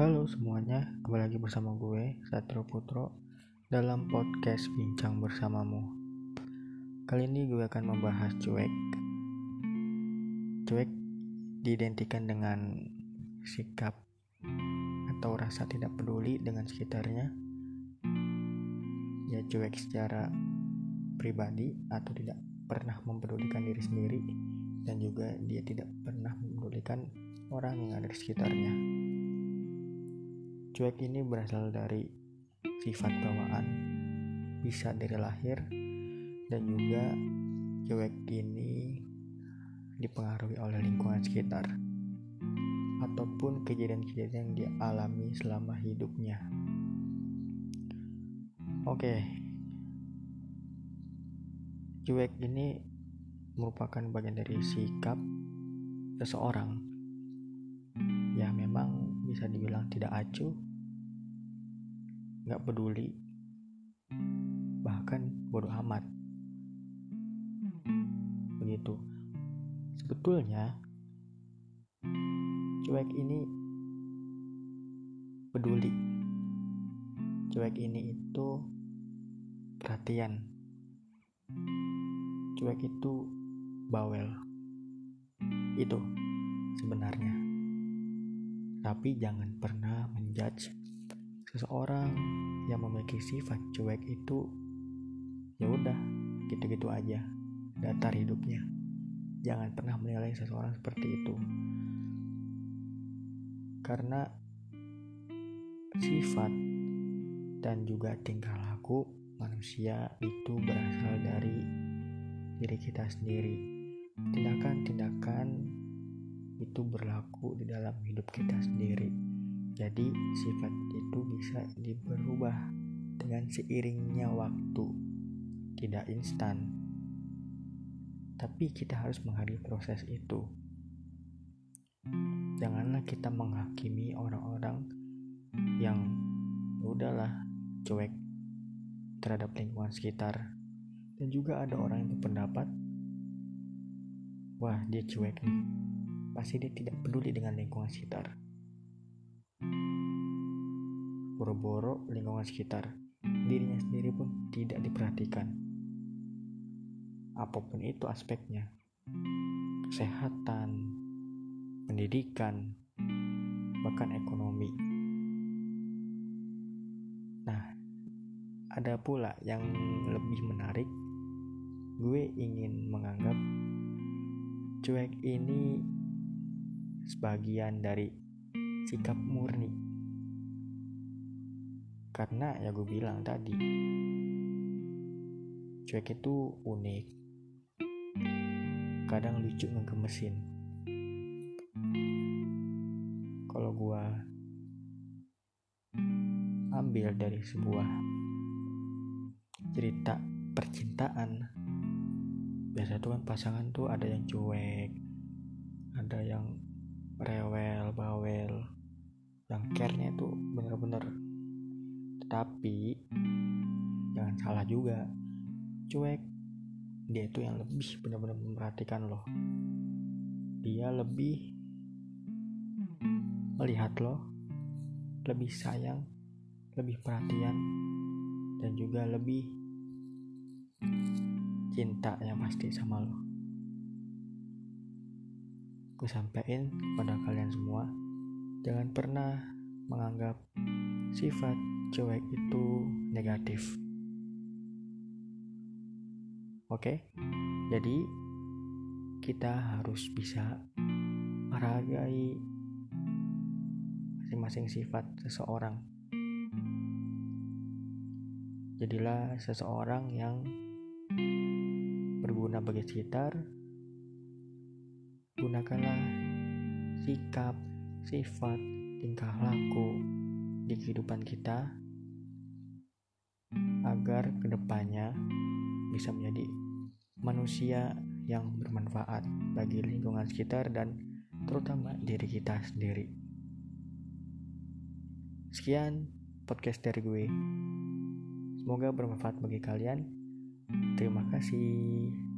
Halo semuanya, kembali lagi bersama gue, Satrio Putro, dalam podcast Bincang Bersamamu. Kali ini gue akan membahas cuek. Cuek diidentikan dengan sikap atau rasa tidak peduli dengan sekitarnya. Ya cuek secara pribadi atau tidak pernah mempedulikan diri sendiri dan juga dia tidak pernah mempedulikan orang yang ada di sekitarnya. Cuek ini berasal dari sifat bawaan, bisa dari lahir, dan juga cuek ini dipengaruhi oleh lingkungan sekitar ataupun kejadian-kejadian yang dia alami selama hidupnya. Oke, cuek ini merupakan bagian dari sikap seseorang ya memang bisa dibilang tidak acuh nggak peduli. Bahkan bodoh amat. Begitu. Sebetulnya cuek ini peduli. Cuek ini itu perhatian. Cuek itu bawel. Itu sebenarnya. Tapi jangan pernah menjudge seseorang yang memiliki sifat cuek itu ya udah gitu-gitu aja datar hidupnya. Jangan pernah menilai seseorang seperti itu. Karena sifat dan juga tingkah laku manusia itu berasal dari diri kita sendiri. Tindakan-tindakan itu berlaku di dalam hidup kita sendiri jadi sifat itu bisa diberubah dengan seiringnya waktu, tidak instan. Tapi kita harus menghargai proses itu. Janganlah kita menghakimi orang-orang yang udahlah cuek terhadap lingkungan sekitar. Dan juga ada orang yang berpendapat, wah dia cuek nih, pasti dia tidak peduli dengan lingkungan sekitar boro-boro lingkungan sekitar, dirinya sendiri pun tidak diperhatikan. Apa pun itu aspeknya, kesehatan, pendidikan, bahkan ekonomi. Nah, ada pula yang lebih menarik. Gue ingin menganggap cuek ini sebagian dari sikap murni karena ya gue bilang tadi cuek itu unik. Kadang lucu ngegemesin. Kalau gue ambil dari sebuah cerita percintaan biasa tuh kan pasangan tuh ada yang cuek ada yang rewel bawel yang care-nya tuh bener-bener tapi jangan salah juga. Cuek. Dia itu yang lebih benar-benar memperhatikan loh dia lebih melihat lo. Lebih sayang. Lebih perhatian. Dan juga lebih cinta yang pasti sama lo. Gue sampein kepada kalian semua jangan pernah menganggap sifat cuek itu negatif. Oke, jadi kita harus bisa menghargai masing-masing sifat seseorang. Jadilah seseorang yang berguna bagi sekitar. Gunakanlah sikap, sifat, tingkah laku di kehidupan kita agar ke depannya bisa menjadi manusia yang bermanfaat bagi lingkungan sekitar dan terutama diri kita sendiri. Sekian podcast dari gue. Semoga bermanfaat bagi kalian. Terima kasih.